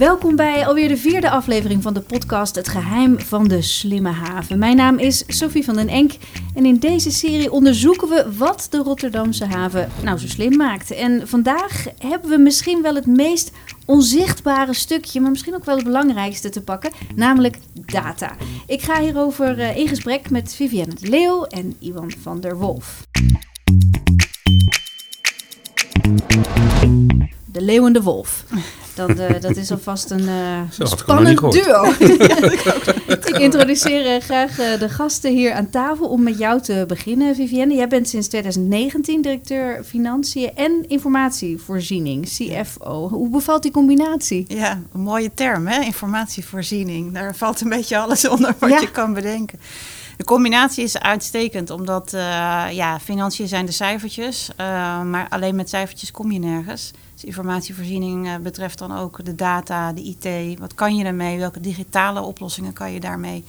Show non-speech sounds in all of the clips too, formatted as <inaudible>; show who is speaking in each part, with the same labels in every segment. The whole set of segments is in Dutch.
Speaker 1: Welkom bij alweer de vierde aflevering van de podcast Het Geheim van de Slimme Haven. Mijn naam is Sophie van den Enk en in deze serie onderzoeken we wat de Rotterdamse haven nou zo slim maakt. En vandaag hebben we misschien wel het meest onzichtbare stukje, maar misschien ook wel het belangrijkste te pakken, namelijk data. Ik ga hierover eh, in gesprek met Vivienne Leeuw en Iwan van der Wolf. De Leeuw en de Wolf. <laughs> Dan, uh, dat is alvast een uh, spannend duo. <laughs> ik introduceer uh, graag de gasten hier aan tafel om met jou te beginnen, Vivienne. Jij bent sinds 2019 directeur Financiën en Informatievoorziening, CFO. Hoe bevalt die combinatie?
Speaker 2: Ja, een mooie term, hè? informatievoorziening. Daar valt een beetje alles onder wat ja. je kan bedenken. De combinatie is uitstekend, omdat uh, ja, financiën zijn de cijfertjes. Uh, maar alleen met cijfertjes kom je nergens. Dus informatievoorziening uh, betreft dan ook de data, de IT. Wat kan je ermee? Welke digitale oplossingen kan je daarmee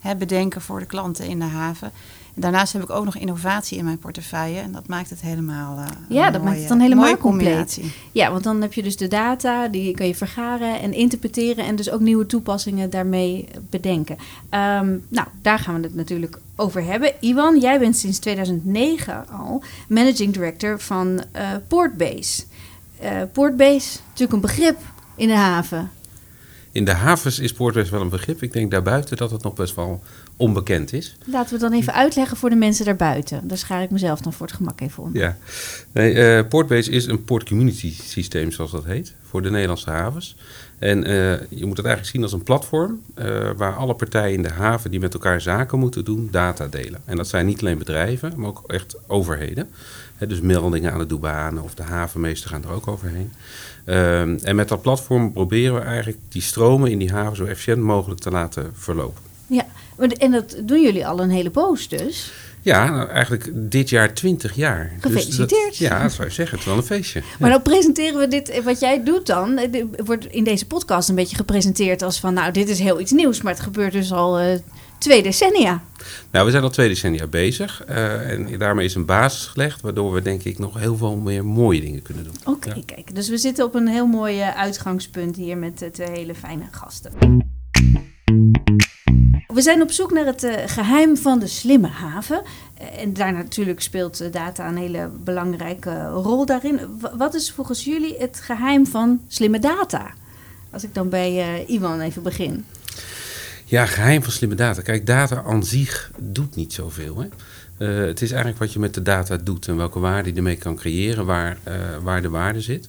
Speaker 2: hè, bedenken voor de klanten in de haven? Daarnaast heb ik ook nog innovatie in mijn portefeuille. En dat maakt het helemaal. Uh,
Speaker 1: ja, dat maakt het dan helemaal compleet. Ja, want dan heb je dus de data, die kan je vergaren en interpreteren. En dus ook nieuwe toepassingen daarmee bedenken. Um, nou, daar gaan we het natuurlijk over hebben. Iwan, jij bent sinds 2009 al managing director van uh, Portbase. Uh, Portbase, natuurlijk een begrip in de haven.
Speaker 3: In de havens is Portbase wel een begrip. Ik denk daarbuiten dat het nog best wel onbekend is.
Speaker 1: Laten we dan even uitleggen voor de mensen daarbuiten. Daar schaar ik mezelf dan voor het gemak even om.
Speaker 3: Ja, nee, uh, Portbase is een port community systeem, zoals dat heet, voor de Nederlandse havens. En uh, je moet het eigenlijk zien als een platform uh, waar alle partijen in de haven die met elkaar zaken moeten doen, data delen. En dat zijn niet alleen bedrijven, maar ook echt overheden. He, dus meldingen aan de douane of de havenmeester gaan er ook overheen. Um, en met dat platform proberen we eigenlijk die stromen in die haven zo efficiënt mogelijk te laten verlopen.
Speaker 1: Ja, en dat doen jullie al een hele poos dus?
Speaker 3: Ja, nou, eigenlijk dit jaar 20 jaar.
Speaker 1: Gefeliciteerd.
Speaker 3: Dus dat, ja, dat zou je zeggen. Het is wel een feestje. <laughs>
Speaker 1: Maar dan presenteren we dit, wat jij doet dan, wordt in deze podcast een beetje gepresenteerd als van, nou, dit is heel iets nieuws, maar het gebeurt dus al uh, twee decennia.
Speaker 3: Nou, we zijn al twee decennia bezig uh, en daarmee is een basis gelegd, waardoor we denk ik nog heel veel meer mooie dingen kunnen doen.
Speaker 1: Oké, okay, ja. kijk, dus we zitten op een heel mooi uitgangspunt hier met uh, twee hele fijne gasten. We zijn op zoek naar het uh, geheim van de slimme haven. Uh, en daar natuurlijk speelt data een hele belangrijke rol daarin. W wat is volgens jullie het geheim van slimme data? Als ik dan bij Iwan even begin.
Speaker 3: Ja, geheim van slimme data. Kijk, data aan zich doet niet zoveel. Hè? Uh, het is eigenlijk wat je met de data doet en welke waarde je ermee kan creëren, waar, uh, waar de waarde zit.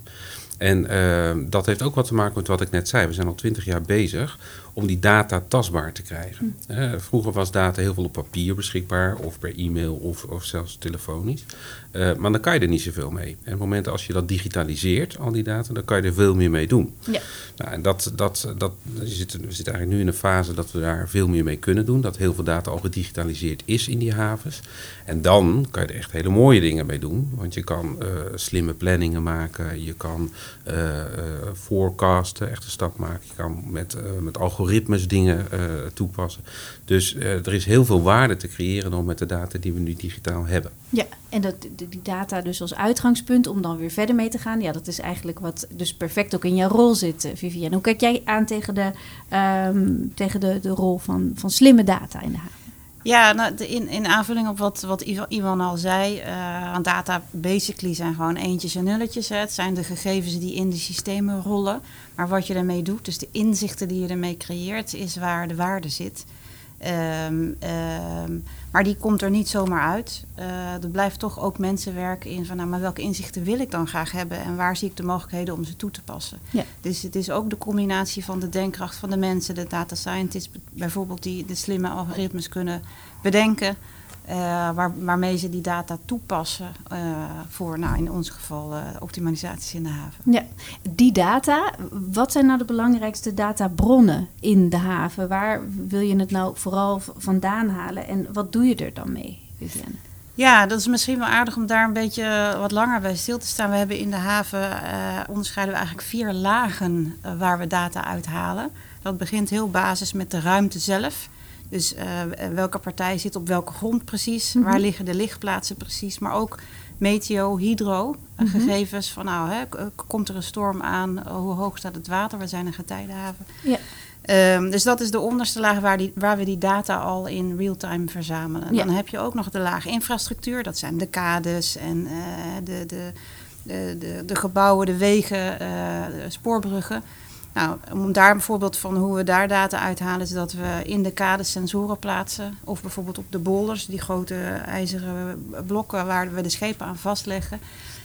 Speaker 3: En uh, dat heeft ook wat te maken met wat ik net zei. We zijn al twintig jaar bezig om die data tastbaar te krijgen. Hm. vroeger was data heel veel op papier beschikbaar, of per e-mail of, of zelfs telefonisch. Uh, maar dan kan je er niet zoveel mee. En op het moment als je dat digitaliseert, al die data, dan kan je er veel meer mee doen. Ja. Nou, en dat, dat, dat, we, zitten, we zitten eigenlijk nu in een fase dat we daar veel meer mee kunnen doen. Dat heel veel data al gedigitaliseerd is in die havens. En dan kan je er echt hele mooie dingen mee doen. Want je kan uh, slimme planningen maken, je kan forecasten, echt een stap maken. Je kan met, met algoritmes dingen toepassen. Dus er is heel veel waarde te creëren dan met de data die we nu digitaal hebben.
Speaker 1: Ja, en dat, die data dus als uitgangspunt om dan weer verder mee te gaan. Ja, dat is eigenlijk wat dus perfect ook in jouw rol zit, Vivienne. Hoe kijk jij aan tegen de, um, tegen de, de rol van, van slimme data in de haven?
Speaker 2: Ja, nou, in, in aanvulling op wat, wat Ivan al zei, uh, data basically zijn gewoon eentjes en nulletjes. Hè. Het zijn de gegevens die in de systemen rollen. Maar wat je ermee doet, dus de inzichten die je ermee creëert, is waar de waarde zit. Um, um, maar die komt er niet zomaar uit. Uh, er blijft toch ook mensen werken in van nou, maar welke inzichten wil ik dan graag hebben en waar zie ik de mogelijkheden om ze toe te passen. Ja. Dus het is ook de combinatie van de denkkracht van de mensen, de data scientists bijvoorbeeld, die de slimme algoritmes kunnen bedenken. Uh, waar, waarmee ze die data toepassen uh, voor, nou, in ons geval, uh, optimalisaties in de haven.
Speaker 1: Ja, die data, wat zijn nou de belangrijkste databronnen in de haven? Waar wil je het nou vooral vandaan halen en wat doe je er dan mee, Vivienne?
Speaker 2: Ja, dat is misschien wel aardig om daar een beetje wat langer bij stil te staan. We hebben in de haven, onderscheiden we eigenlijk vier lagen waar we data uithalen. Dat begint heel basis met de ruimte zelf Dus uh, welke partij zit op welke grond precies?
Speaker 1: Mhm.
Speaker 2: Waar liggen de lichtplaatsen precies? Maar ook meteo, hydro
Speaker 1: Mhm.
Speaker 2: gegevens van nou, hè, k- komt er een storm aan? Hoe hoog staat het water? We zijn een getijdenhaven.
Speaker 1: Ja.
Speaker 2: Ehm, dus dat is de onderste laag waar, die, waar we die data al in real-time verzamelen.
Speaker 1: Ja.
Speaker 2: Dan heb je ook nog de laag infrastructuur. Dat zijn de kades en eh, de, de, de, de, gebouwen, de wegen, eh, de spoorbruggen. Nou, om daar bijvoorbeeld van hoe we daar data uithalen, is dat we in de kades sensoren plaatsen. Of bijvoorbeeld op de boulders, die grote ijzeren blokken waar we de schepen aan vastleggen.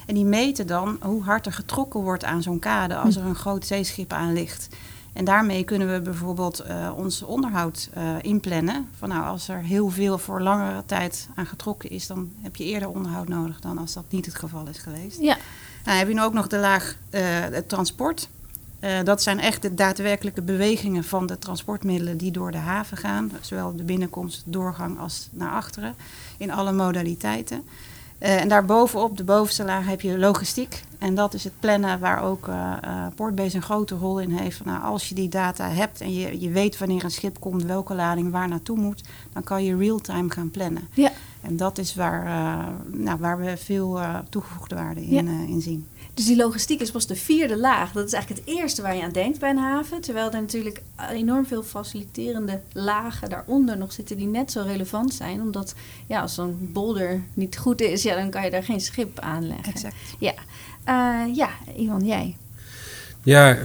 Speaker 2: En die meten dan hoe hard er getrokken wordt aan zo'n kade als er een groot zeeschip aan ligt. En daarmee kunnen we bijvoorbeeld eh, ons onderhoud eh, inplannen. Van nou, als er heel veel voor langere tijd aan getrokken is, dan heb je eerder onderhoud nodig dan als dat niet het geval is geweest.
Speaker 1: Ja.
Speaker 2: Nou, heb je nu ook nog de laag eh, het transport. Eh, dat zijn echt de daadwerkelijke bewegingen van de transportmiddelen die door de haven gaan. Zowel de binnenkomst, doorgang als naar achteren. In alle modaliteiten. Eh, en daarbovenop, de bovenste laag, heb je logistiek. En dat is het plannen waar ook eh Portbase een grote rol in heeft. Nou, als je die data hebt en je, je weet wanneer een schip komt, welke lading waar naartoe moet, dan kan je real-time gaan plannen.
Speaker 1: Ja.
Speaker 2: En dat is waar, eh, nou, waar we veel eh, toegevoegde waarde in,
Speaker 1: Ja.
Speaker 2: eh, in zien.
Speaker 1: Dus die logistiek is pas de vierde laag. Dat is eigenlijk het eerste waar je aan denkt bij een haven. Terwijl er natuurlijk enorm veel faciliterende lagen daaronder nog zitten die net zo relevant zijn. Omdat ja, als zo'n bolder niet goed is, ja, dan kan je daar geen schip aanleggen.
Speaker 2: Exact.
Speaker 1: Ja, Eh, ja Ivan, jij.
Speaker 3: Ja,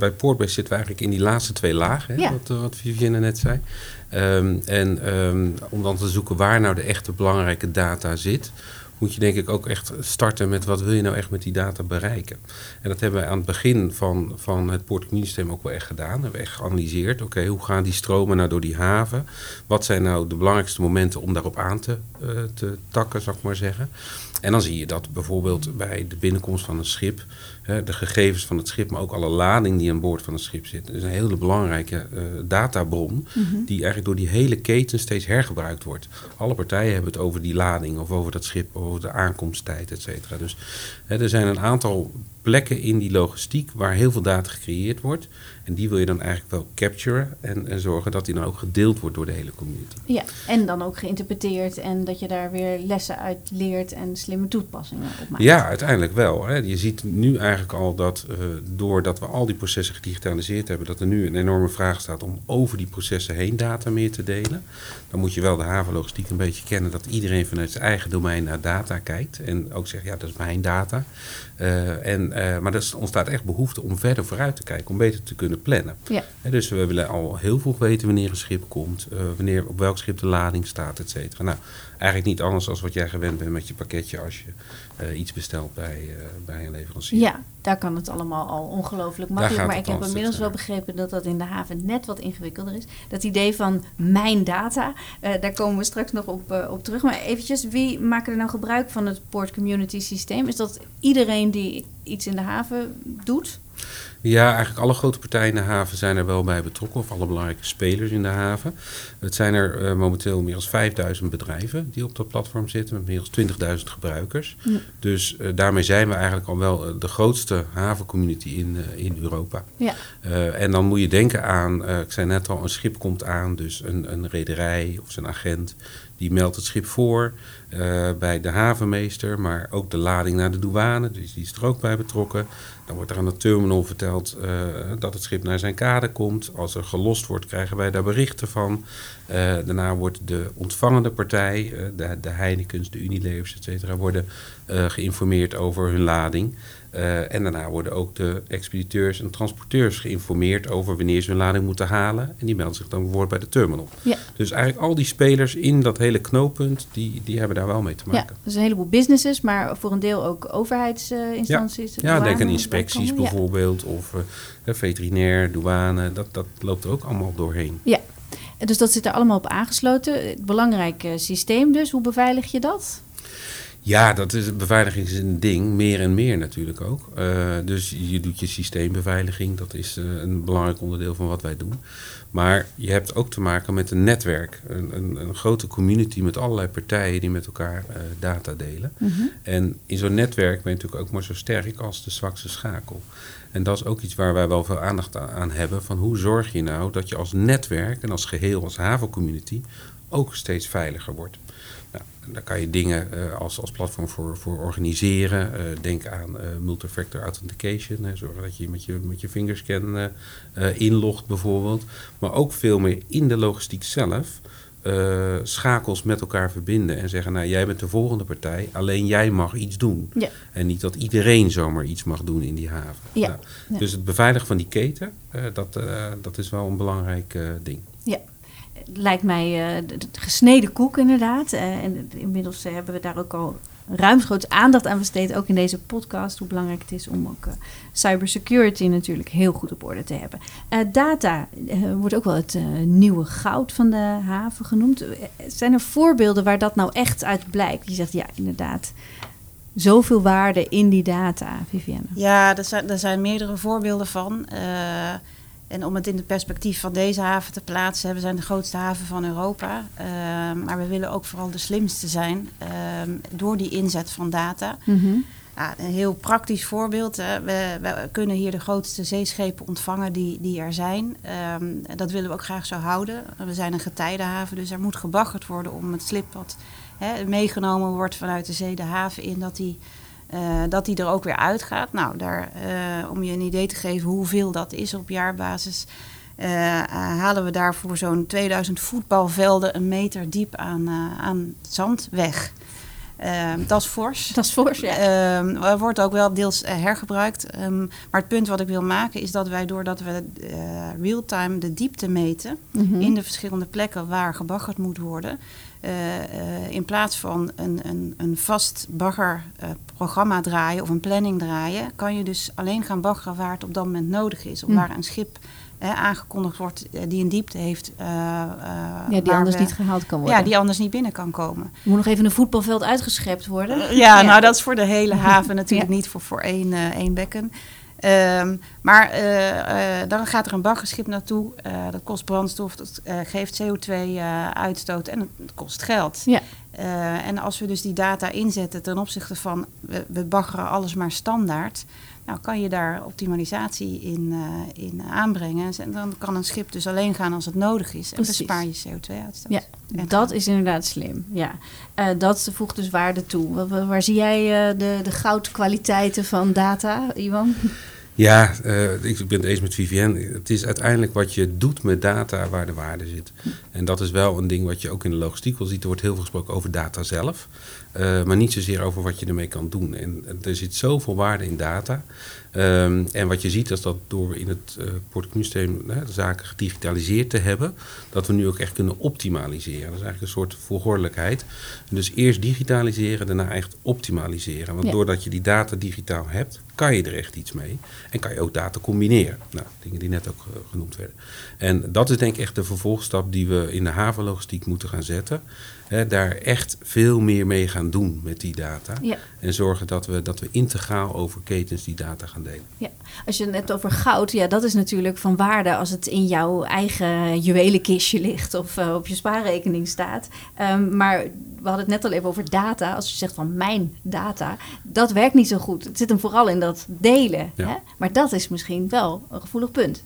Speaker 3: bij Portbase zitten we eigenlijk in die laatste twee lagen, hè,
Speaker 1: Ja.
Speaker 3: wat, eh, wat Vivienne net zei. Ehm, en ehm, om dan te zoeken waar nou de echte belangrijke data zit, moet je denk ik ook echt starten met wat wil je nou echt met die data bereiken. En dat hebben we aan het begin van, van het poortcommuniesysteem ook wel echt gedaan. We hebben echt geanalyseerd, oké, hoe gaan die stromen nou door die haven? Wat zijn nou de belangrijkste momenten om daarop aan te, eh, te takken, zou ik maar zeggen. En dan zie je dat bijvoorbeeld bij de binnenkomst van een schip, hè, de gegevens van het schip, maar ook alle lading die aan boord van het schip zit, is een hele belangrijke eh, databron die eigenlijk door die hele keten steeds hergebruikt wordt. Alle partijen hebben het over die lading of over dat schip, de aankomsttijd, et cetera. Dus hè, er zijn een aantal plekken in die logistiek waar heel veel data gecreëerd wordt. En die wil je dan eigenlijk wel capturen en, en zorgen dat die dan ook gedeeld wordt door de hele community.
Speaker 1: Ja, en dan ook geïnterpreteerd en dat je daar weer lessen uit leert en slimme toepassingen op maakt.
Speaker 3: Ja, uiteindelijk wel. Hè. Je ziet nu eigenlijk al dat eh, doordat we al die processen gedigitaliseerd hebben, dat er nu een enorme vraag staat om over die processen heen data meer te delen. Dan moet je wel de havenlogistiek een beetje kennen dat iedereen vanuit zijn eigen domein naar data kijkt. En ook zegt, ja, dat is mijn data. Eh, en, eh, maar er ontstaat echt behoefte om verder vooruit te kijken, om beter te kunnen plannen.
Speaker 1: Ja.
Speaker 3: Dus we willen al heel vroeg weten wanneer een schip komt, eh, wanneer, op welk schip de lading staat, et cetera. Nou, eigenlijk niet anders dan wat jij gewend bent met je pakketje als je eh, iets bestelt bij, bij een leverancier.
Speaker 1: Ja, daar kan het allemaal al ongelooflijk makkelijk. Maar ik heb inmiddels wel begrepen dat dat in de haven net wat ingewikkelder is. Dat idee van mijn data, daar komen we straks nog op, op terug. Maar eventjes, wie maken er nou gebruik van het Port Community systeem? Is dat iedereen die iets in de haven doet?
Speaker 3: Ja, eigenlijk alle grote partijen in de haven zijn er wel bij betrokken, of alle belangrijke spelers in de haven. Het zijn er eh, momenteel meer dan 5000 bedrijven die op dat platform zitten, met meer dan 20.000 gebruikers.
Speaker 1: Ja.
Speaker 3: Dus eh, daarmee zijn we eigenlijk al wel eh, de grootste havencommunity in, in Europa.
Speaker 1: Ja.
Speaker 3: En dan moet je denken aan, ik zei net al, een schip komt aan, dus een, een rederij of zijn agent, die meldt het schip voor bij de havenmeester, maar ook de lading naar de douane, dus die is er ook bij betrokken. Dan wordt er aan de terminal verteld dat het schip naar zijn kade komt. Als er gelost wordt, krijgen wij daar berichten van. Eh, daarna wordt de ontvangende partij, eh, de, de Heinekens, de Unilevers, et cetera, worden eh, geïnformeerd over hun lading. En daarna worden ook de expediteurs en transporteurs geïnformeerd over wanneer ze hun lading moeten halen. En die melden zich dan bijvoorbeeld bij de terminal.
Speaker 1: Ja.
Speaker 3: Dus eigenlijk al die spelers in dat hele knooppunt, die, die hebben daar wel mee te
Speaker 1: Ja,
Speaker 3: maken.
Speaker 1: dus een heleboel businesses, maar voor een deel ook overheidsinstanties.
Speaker 3: Ja, denk aan inspecties
Speaker 1: ja.
Speaker 3: bijvoorbeeld, of eh, veterinair, douane, dat, dat loopt er ook allemaal doorheen.
Speaker 1: Ja, dus dat zit er allemaal op aangesloten. Belangrijk eh, systeem dus. Hoe beveilig je dat?
Speaker 3: Ja, dat is, beveiliging is een ding, meer en meer natuurlijk ook. Uh, dus je doet je systeembeveiliging, dat is uh, een belangrijk onderdeel van wat wij doen. Maar je hebt ook te maken met een netwerk, een, een, een grote community met allerlei partijen die met elkaar uh, data delen. Mm -hmm. En in zo'n netwerk ben je natuurlijk ook maar zo sterk als de zwakste schakel. En dat is ook iets waar wij wel veel aandacht aan hebben, van hoe zorg je nou dat je als netwerk en als geheel, als havencommunity, ook steeds veiliger wordt. Daar kan je dingen uh, als, als platform voor, voor organiseren. Uh, denk aan uh, multifactor authentication. Hè, zorg dat je met je, met je fingerscan inlogt bijvoorbeeld. Maar ook veel meer in de logistiek zelf. schakels met elkaar verbinden en zeggen: Nou, jij bent de volgende partij, alleen jij mag iets doen. Ja. En niet dat iedereen zomaar iets mag doen in die haven. Ja. Nou, ja. Dus het beveiligen van die keten, dat, dat is wel een belangrijk ding.
Speaker 1: Ja, lijkt mij de gesneden koek inderdaad. Uh, en inmiddels uh, hebben we daar ook al ruimschoots aandacht aan besteed, ook in deze podcast, hoe belangrijk het is om ook cybersecurity natuurlijk heel goed op orde te hebben. data wordt ook wel het nieuwe goud van de haven genoemd. Zijn er voorbeelden waar dat nou echt uit blijkt? Je zegt ja, inderdaad. Zoveel waarde in die data, Vivienne.
Speaker 2: Ja, er zijn, er zijn meerdere voorbeelden van. En om het in het perspectief van deze haven te plaatsen, we zijn de grootste haven van Europa. Uh, maar we willen ook vooral de slimste zijn uh, door die inzet van data. Ja, een heel praktisch voorbeeld. Hè. We, we, kunnen hier de grootste zeeschepen ontvangen die, die er zijn. Um, dat willen we ook graag zo houden. We zijn een getijdenhaven, dus er moet gebaggerd worden om het slip wat hè, meegenomen wordt vanuit de zee de haven in, dat die uh, dat die er ook weer uitgaat. Nou, daar, uh, om je een idee te geven hoeveel dat is op jaarbasis, uh, halen we daarvoor zo'n 2000 voetbalvelden een meter diep aan, aan zand weg. Dat is fors.
Speaker 1: Dat is fors, ja.
Speaker 2: Uh, wordt ook wel deels hergebruikt. Um, maar het punt wat ik wil maken is dat wij doordat we real-time de diepte meten... Mm -hmm. in de verschillende plekken waar gebaggerd moet worden... Uh, uh, in plaats van een, een, een vast baggerprogramma uh, draaien of een planning draaien, kan je dus alleen gaan baggeren waar het op dat moment nodig is. Of hm. waar een schip aangekondigd wordt die een diepte heeft.
Speaker 1: ja, die anders we, niet gehaald kan worden.
Speaker 2: Ja, die anders niet binnen kan komen.
Speaker 1: Moet nog even een voetbalveld uitgeschept worden.
Speaker 2: Ja, ja, nou dat is voor de hele <laughs> haven natuurlijk ja. niet voor, voor één, één bekken. Um, maar dan gaat er een baggerschip naartoe. Dat kost brandstof, dat geeft CO2-uitstoot en het kost geld. Ja. en als we dus die data inzetten ten opzichte van we, we baggeren alles maar standaard. Nou, kan je daar optimalisatie in, in aanbrengen. En dan kan een schip dus alleen gaan als het nodig is. En Precies. bespaar je CO2-uitstoot.
Speaker 1: Ja, en dat is inderdaad slim. Ja. dat voegt dus waarde toe. Waar, waar zie jij de, de goudkwaliteiten van data, Iwan?
Speaker 3: Ja, uh, ik ben het eens met Vivienne. Het is uiteindelijk wat je doet met data waar de waarde zit. En dat is wel een ding wat je ook in de logistiek wel ziet. Er wordt heel veel gesproken over data zelf. Uh, maar niet zozeer over wat je ermee kan doen. En er zit zoveel waarde in data. Um, en wat je ziet is dat door in het uh, portefeuillesysteem de zaken gedigitaliseerd te hebben, dat we nu ook echt kunnen optimaliseren. Dat is eigenlijk een soort volgordelijkheid. Dus eerst digitaliseren, daarna echt optimaliseren. Want ja. doordat je die data digitaal hebt, kan je er echt iets mee. En kan je ook data combineren. Nou, dingen die net ook uh, genoemd werden. En dat is denk ik echt de vervolgstap die we in de havenlogistiek moeten gaan zetten. He, daar echt veel meer mee gaan doen met die data. Ja. En zorgen dat we, dat we integraal over ketens die data gaan delen.
Speaker 1: Ja. Als je het hebt over goud, ja, dat is natuurlijk van waarde als het in jouw eigen juwelenkistje ligt of uh, op je spaarrekening staat. Um, maar we hadden het net al even over data. Als je zegt van mijn data, dat werkt niet zo goed. Het zit hem vooral in dat delen. Ja. Hè? Maar dat is misschien wel een gevoelig punt.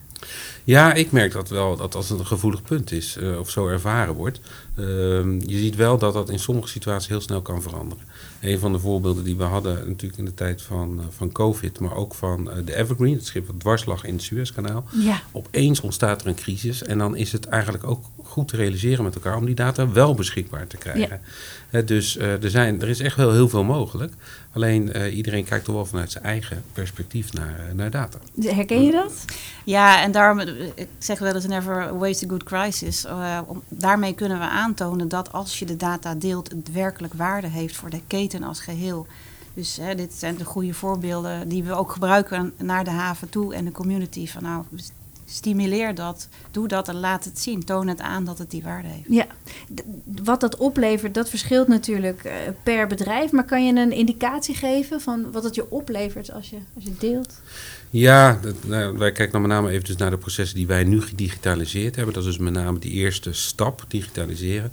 Speaker 3: Ja, ik merk dat wel, dat als het een gevoelig punt is, uh, of zo ervaren wordt. Uh, je ziet wel dat dat in sommige situaties heel snel kan veranderen. Een van de voorbeelden die we hadden natuurlijk in de tijd van, uh, van COVID, maar ook van de Evergreen, het schip wat dwars lag in het Suezkanaal. Ja. Opeens ontstaat er een crisis en dan is het eigenlijk ook goed te realiseren met elkaar om die data wel beschikbaar te krijgen. Ja. dus er, zijn, er is echt wel heel veel mogelijk. Alleen uh, iedereen kijkt toch wel vanuit zijn eigen perspectief naar, uh, naar data.
Speaker 1: Herken je dat?
Speaker 2: Ja, en daarom, ik zeg wel eens never waste a good crisis. Om, daarmee kunnen we aantonen dat als je de data deelt, het werkelijk waarde heeft voor de keten als geheel. Dus hè, dit zijn de goede voorbeelden die we ook gebruiken naar de haven toe en de community. Van nou, stimuleer dat, doe dat en laat het zien. Toon het aan dat het die waarde heeft.
Speaker 1: Ja, wat dat oplevert, dat verschilt natuurlijk eh, per bedrijf. Maar kan je een indicatie geven van wat het je oplevert als je, als je deelt?
Speaker 3: Ja, dat, nou, wij kijken dan met name even dus naar de processen die wij nu gedigitaliseerd hebben. Dat is dus met name die eerste stap, digitaliseren.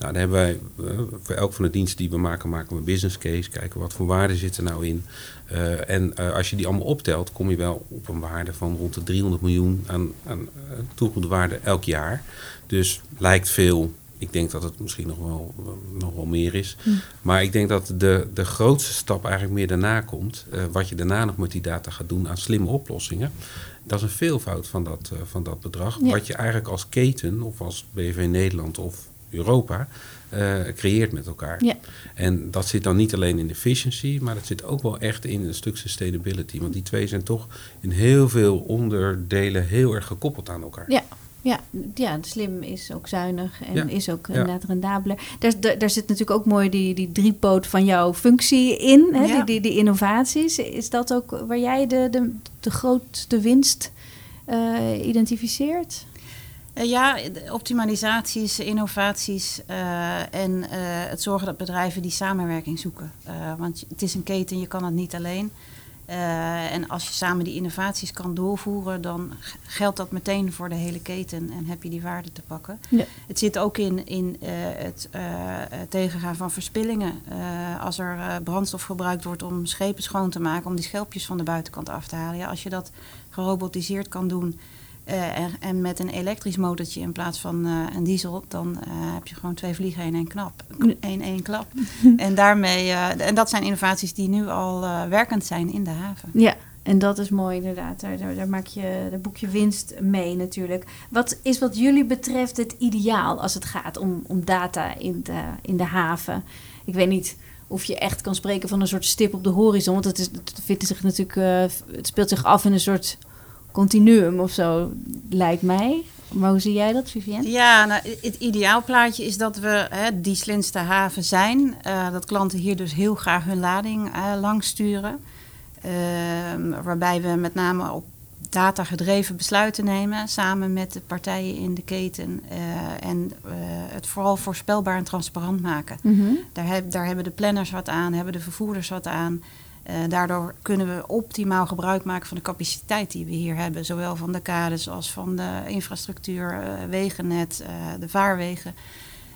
Speaker 3: Nou, dan hebben wij eh, voor elk van de diensten die we maken, maken we een business case. Kijken wat voor waarde zit er nou in. Eh, en eh, als je die allemaal optelt, kom je wel op een waarde van rond de 300 miljoen aan, aan toegevoegde waarde elk jaar. Dus lijkt veel. Ik denk dat het misschien nog wel, nog wel meer is. Maar ik denk dat de, de grootste stap eigenlijk meer daarna komt. wat je daarna nog met die data gaat doen aan slimme oplossingen. Dat is een veelvoud van dat, van dat bedrag.
Speaker 1: Ja.
Speaker 3: Wat je eigenlijk als keten of als BV Nederland of Europa eh, creëert met elkaar.
Speaker 1: Ja.
Speaker 3: En dat zit dan niet alleen in efficiency, maar dat zit ook wel echt in een stuk sustainability. Want die twee zijn toch in heel veel onderdelen heel erg gekoppeld aan elkaar.
Speaker 1: Ja, ja, ja, slim is ook zuinig en
Speaker 3: Ja,
Speaker 1: is ook
Speaker 3: ja.
Speaker 1: inderdaad rendabeler. Daar, daar, daar zit natuurlijk ook mooi die, die driepoot van jouw functie in, hè?
Speaker 2: Ja.
Speaker 1: Die, die, die innovaties. Is dat ook waar jij de, de, de grootste winst eh, identificeert?
Speaker 2: Eh, ja, optimalisaties, innovaties eh, en eh, het zorgen dat bedrijven die samenwerking zoeken. Want het is een keten, je kan het niet alleen. En als je samen die innovaties kan doorvoeren, dan geldt dat meteen voor de hele keten en heb je die waarde te pakken.
Speaker 1: Ja.
Speaker 2: Het zit ook in, in het tegengaan van verspillingen. Als er brandstof gebruikt wordt om schepen schoon te maken, om die schelpjes van de buitenkant af te halen. Ja, als je dat gerobotiseerd kan doen eh, en, en met een elektrisch motortje in plaats van eh, een diesel, dan eh, heb je gewoon twee vliegen in één, knap, in één klap. <laughs> en, daarmee, en dat zijn innovaties die nu al werkend zijn in de haven.
Speaker 1: Ja, en dat is mooi inderdaad. Daar, daar, daar, maak je, daar boek je winst mee natuurlijk. Wat is wat jullie betreft het ideaal als het gaat om, om data in de, in de haven? Ik weet niet of je echt kan spreken van een soort stip op de horizon. Want het, is, het, vindt zich natuurlijk, het speelt zich af in een soort continuum of zo, lijkt mij. Maar hoe zie jij dat, Vivienne?
Speaker 2: Ja, nou, het ideaalplaatje is dat we hè, die slimste haven zijn. Eh, dat klanten hier dus heel graag hun lading eh, langs sturen. Ehm, waarbij we met name op data gedreven besluiten nemen. Samen met de partijen in de keten. eh, en het vooral voorspelbaar en transparant maken.
Speaker 1: Mhm.
Speaker 2: Daar, heb- daar hebben de planners wat aan, hebben de vervoerders wat aan. Eh, daardoor kunnen we optimaal gebruik maken van de capaciteit die we hier hebben. Zowel van de kades als van de infrastructuur, eh, wegennet, eh, de vaarwegen.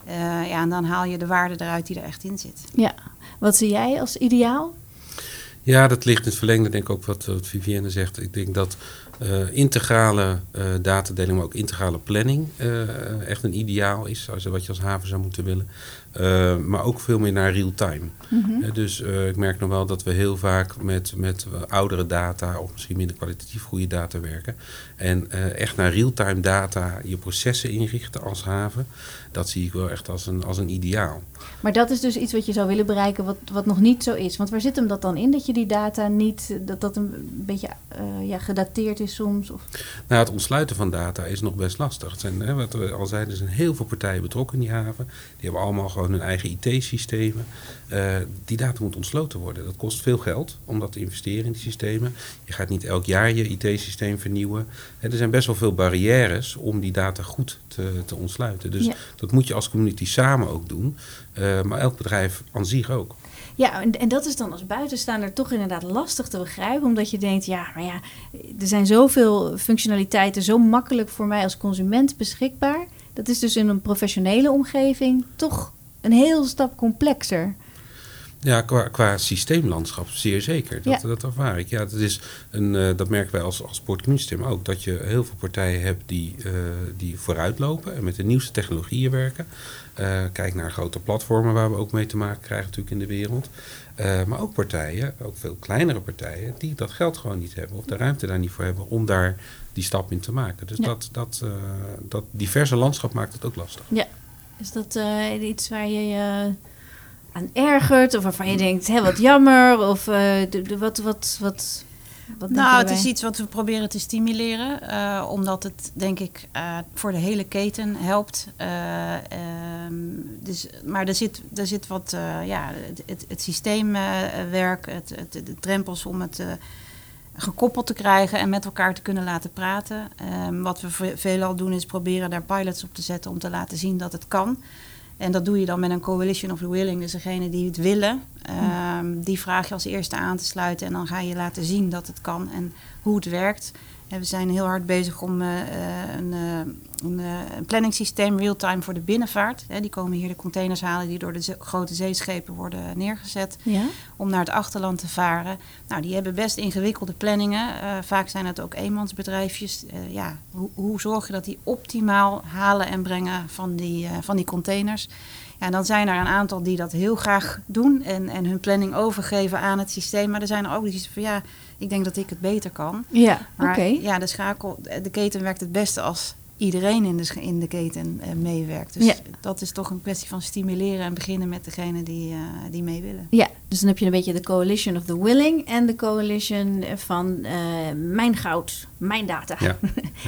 Speaker 2: Eh, ja, en dan haal je de waarde eruit die er echt in zit.
Speaker 1: Ja, wat zie jij als ideaal?
Speaker 3: Ja, dat ligt in het verlengde, denk ik ook wat, wat Vivienne zegt. Ik denk dat eh, integrale eh datadeling, maar ook integrale planning eh, echt een ideaal is. Als, wat je als haven zou moeten willen. Eh, maar ook veel meer naar real-time.
Speaker 1: Mhm.
Speaker 3: Dus eh, ik merk nog wel dat we heel vaak met, met oudere data of misschien minder kwalitatief goede data werken. En eh, echt naar real-time data je processen inrichten als haven, dat zie ik wel echt als een, als een ideaal.
Speaker 1: Maar dat is dus iets wat je zou willen bereiken, wat, wat nog niet zo is. Want waar zit hem dat dan in? Dat je die data niet, dat dat een beetje ja, gedateerd is soms? Of...
Speaker 3: Nou, het ontsluiten van data is nog best lastig. Het zijn, hè, wat we al zeiden, er zijn heel veel partijen betrokken in die haven. Die hebben allemaal gewoon hun eigen IT-systemen. Eh, die data moet ontsloten worden. Dat kost veel geld om dat te investeren in die systemen. Je gaat niet elk jaar je IT-systeem vernieuwen. Hè, er zijn best wel veel barrières om die data goed te, te ontsluiten. Dus
Speaker 1: Ja.
Speaker 3: dat moet je als community samen ook doen. Eh, maar elk bedrijf aan zich ook.
Speaker 1: Ja, en, en dat is dan als buitenstaander toch inderdaad lastig te begrijpen. Omdat je denkt, ja, maar ja, er zijn zoveel functionaliteiten zo makkelijk voor mij als consument beschikbaar. Dat is dus in een professionele omgeving toch een heel stap complexer.
Speaker 3: Ja, qua, qua systeemlandschap zeer zeker. Dat,
Speaker 1: Ja.
Speaker 3: dat ervaar ik. Ja, dat, is een, eh, dat merken wij als, als ook. Dat je heel veel partijen hebt die, eh, die vooruitlopen en met de nieuwste technologieën werken. Eh, kijk naar grote platformen waar we ook mee te maken krijgen natuurlijk in de wereld. Maar ook partijen, ook veel kleinere partijen, die dat geld gewoon niet hebben. Of de ruimte daar niet voor hebben om daar die stap in te maken. Dus
Speaker 1: Ja.
Speaker 3: dat, dat, dat diverse landschap maakt het ook lastig.
Speaker 1: Is dat eh, iets waar je je aan ergert? Of waarvan je denkt, hé, wat jammer? Of eh, de, de, wat, wat, wat, wat denk
Speaker 2: Nou, het is iets wat we proberen te stimuleren, eh, omdat het denk ik voor de hele keten helpt. Eh, ehm, dus, maar er zit, er zit wat, ja, het, het, het systeemwerk, het, het, de drempels om het, gekoppeld te krijgen en met elkaar te kunnen laten praten. Ehm, wat we veelal doen is proberen daar pilots op te zetten om te laten zien dat het kan. En dat doe je dan met een coalition of the willing, dus degene die het willen. Um, die vraag je als eerste aan te sluiten en dan ga je laten zien dat het kan en hoe het werkt. We zijn heel hard bezig om uh, een, uh, een, een planningssysteem real-time voor de binnenvaart. die komen hier de containers halen die door de grote zeeschepen worden neergezet. Ja. Om naar het achterland te varen. Nou, die hebben best ingewikkelde planningen. Vaak zijn het ook eenmansbedrijfjes. ja, hoe, hoe zorg je dat die optimaal halen en brengen van die, van die containers? Ja, en dan zijn er een aantal die dat heel graag doen en, en hun planning overgeven aan het systeem. Maar er zijn er ook die zeggen van ja, ik denk dat ik het beter kan.
Speaker 1: Ja, oké.
Speaker 2: Ja, de schakel, de keten werkt het beste als iedereen in de, in de keten uh, meewerkt. Dus dat is toch een kwestie van stimuleren en beginnen met degene die, uh, die mee willen.
Speaker 1: Ja, dus dan heb je een beetje de coalition of the willing en de coalition van uh, mijn goud, mijn data. <laughs> Ja.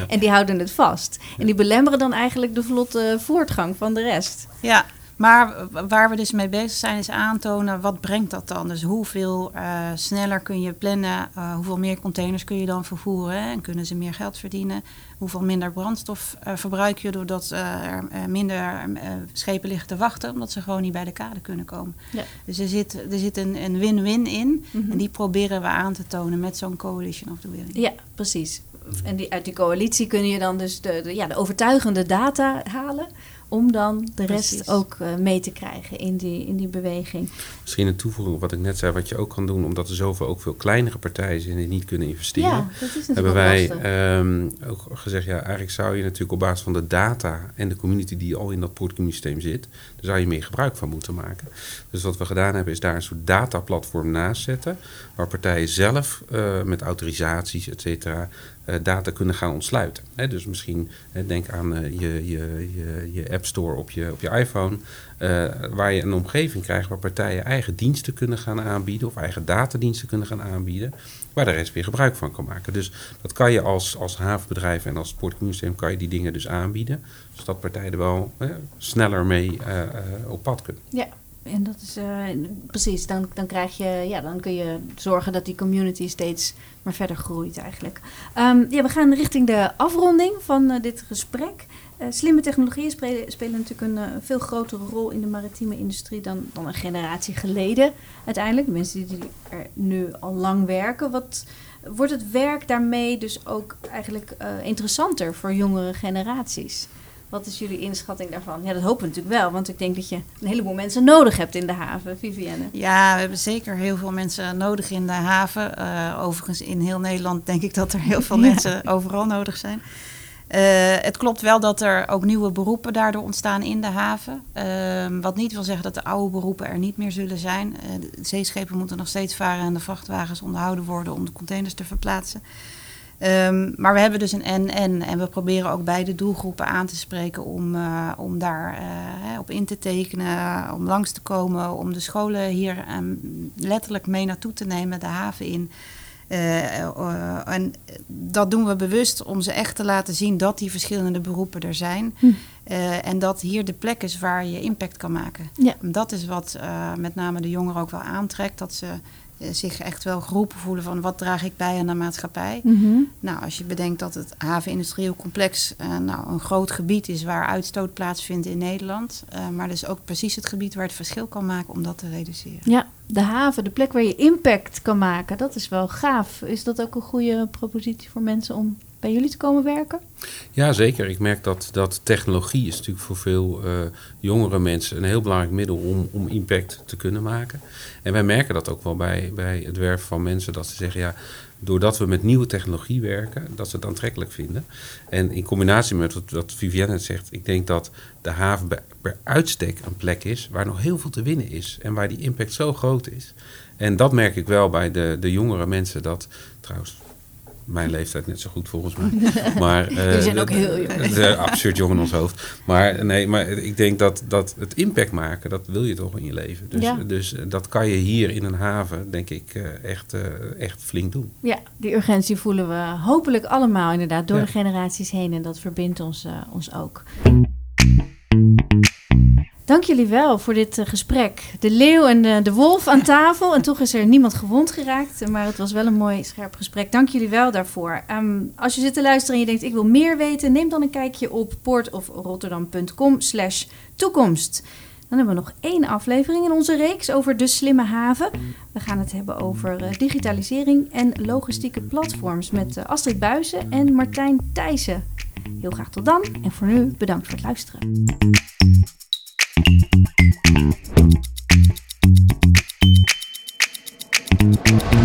Speaker 1: en die houden het vast. En die belemmeren dan eigenlijk de vlotte voortgang van de rest.
Speaker 2: Ja, maar waar we dus mee bezig zijn, is aantonen wat brengt dat dan. Dus hoeveel uh, sneller kun je plannen, uh, hoeveel meer containers kun je dan vervoeren en kunnen ze meer geld verdienen. Hoeveel minder brandstof uh, verbruik je doordat er minder schepen liggen te wachten, omdat ze gewoon niet bij de kade kunnen komen. Ja. Dus er zit, er zit een win-win in mm -hmm. en die proberen we aan te tonen met zo'n coalition of the willing.
Speaker 1: Ja, precies. En die, uit die coalitie kun je dan dus de, de ja, de overtuigende data halen om dan de rest ook uh, mee te krijgen in die, in die beweging.
Speaker 3: Misschien een toevoeging op wat ik net zei, wat je ook kan doen, omdat er zoveel ook veel kleinere partijen zijn die niet kunnen investeren.
Speaker 1: Ja, dat is
Speaker 3: hebben wij um, ook gezegd, ja, eigenlijk zou je natuurlijk op basis van de data en de community die al in dat portcommunity zit, daar zou je meer gebruik van moeten maken. Dus wat we gedaan hebben, is daar een soort dataplatform naast zetten, waar partijen zelf uh, met autorisaties, et cetera, data kunnen gaan ontsluiten. Dus misschien denk aan uh, je, je, je, je App Store op je, op je iPhone, uh, waar je een omgeving krijgt waar partijen eigen diensten kunnen gaan aanbieden of eigen datadiensten kunnen gaan aanbieden, waar de rest weer gebruik van kan maken. Dus dat kan je als, als havenbedrijf en als sportcommunicatief kan je die dingen dus aanbieden, zodat partijen er wel sneller mee op pad kunnen.
Speaker 1: Ja. En dat is uh, precies, dan, dan krijg je, ja, dan kun je zorgen dat die community steeds maar verder groeit eigenlijk. Um, ja, we gaan richting de afronding van uh, dit gesprek. Uh, slimme technologieën spelen, spelen natuurlijk een veel grotere rol in de maritieme industrie dan, dan een generatie geleden. Uiteindelijk, mensen die er nu al lang werken. Wat wordt het werk daarmee dus ook eigenlijk interessanter voor jongere generaties? Wat is jullie inschatting daarvan? Ja, dat hopen we natuurlijk wel, want ik denk dat je een heleboel mensen nodig hebt in de haven, Vivienne.
Speaker 2: Ja, we hebben zeker heel veel mensen nodig in de haven. Uh, overigens in heel Nederland denk ik dat er heel veel <laughs> mensen overal nodig zijn. Uh, het klopt wel dat er ook nieuwe beroepen daardoor ontstaan in de haven. Uh, wat niet wil zeggen dat de oude beroepen er niet meer zullen zijn. De zeeschepen moeten nog steeds varen en de vrachtwagens onderhouden worden om de containers te verplaatsen. Um, maar we hebben dus een en-en en we proberen ook beide doelgroepen aan te spreken om, uh, om daar uh, op in te tekenen, om langs te komen, om de scholen hier um, letterlijk mee naartoe te nemen, de haven in. Uh, en dat doen we bewust om ze echt te laten zien dat die verschillende beroepen er zijn. Hm. en dat hier de plek is waar je impact kan maken. Ja. Dat is wat met name de jongeren ook wel aantrekt. Dat ze eh, zich echt wel geroepen voelen van wat draag ik bij aan de maatschappij. Mhm. Nou, als je bedenkt dat het havenindustrieel complex uh, nou, een groot gebied is waar uitstoot plaatsvindt in Nederland. Uh, maar dus ook precies het gebied waar het verschil kan maken om dat te reduceren.
Speaker 1: Ja, de haven, de plek waar je impact kan maken, dat is wel gaaf. Is dat ook een goede propositie voor mensen om bij jullie te komen werken?
Speaker 3: Ja, zeker. Ik merk dat, dat technologie is natuurlijk voor veel uh, jongere mensen een heel belangrijk middel om, om impact te kunnen maken. En wij merken dat ook wel bij, bij het werven van mensen, dat ze zeggen, ja, doordat we met nieuwe technologie werken, dat ze het aantrekkelijk vinden. En in combinatie met wat, wat Vivienne zegt, ik denk dat de haven per uitstek een plek is waar nog heel veel te winnen is en waar die impact zo groot is. En dat merk ik wel bij de, de jongere mensen, dat trouwens mijn leeftijd net zo goed volgens mij. <laughs>
Speaker 1: Maar, uh, zijn ook heel jong.
Speaker 3: absurd jong in ons hoofd. Maar nee, maar ik denk dat, dat het impact maken, dat wil je toch in je leven. Dus, ja. dus eh, dat kan je hier in een haven, denk ik, uh, echt, echt flink doen.
Speaker 1: Ja, die urgentie voelen we hopelijk allemaal inderdaad door ja. de generaties heen. En dat verbindt ons, ons ook. Dank jullie wel voor dit eh, gesprek. De leeuw en de, de wolf aan <laughs> tafel. En toch is er niemand gewond geraakt. Maar het was wel een mooi, scherp gesprek. Dank jullie wel daarvoor. Ehm, als je zit te luisteren en je denkt, ik wil meer weten... neem dan een kijkje op portofrotterdam.com slash toekomst. Dan hebben we nog één aflevering in onze reeks over de slimme haven. We gaan het hebben over eh, digitalisering en logistieke platforms... met eh, Astrid Buizen en Martijn Thijssen. Heel graag tot dan. En voor nu bedankt voor het luisteren. Thank you.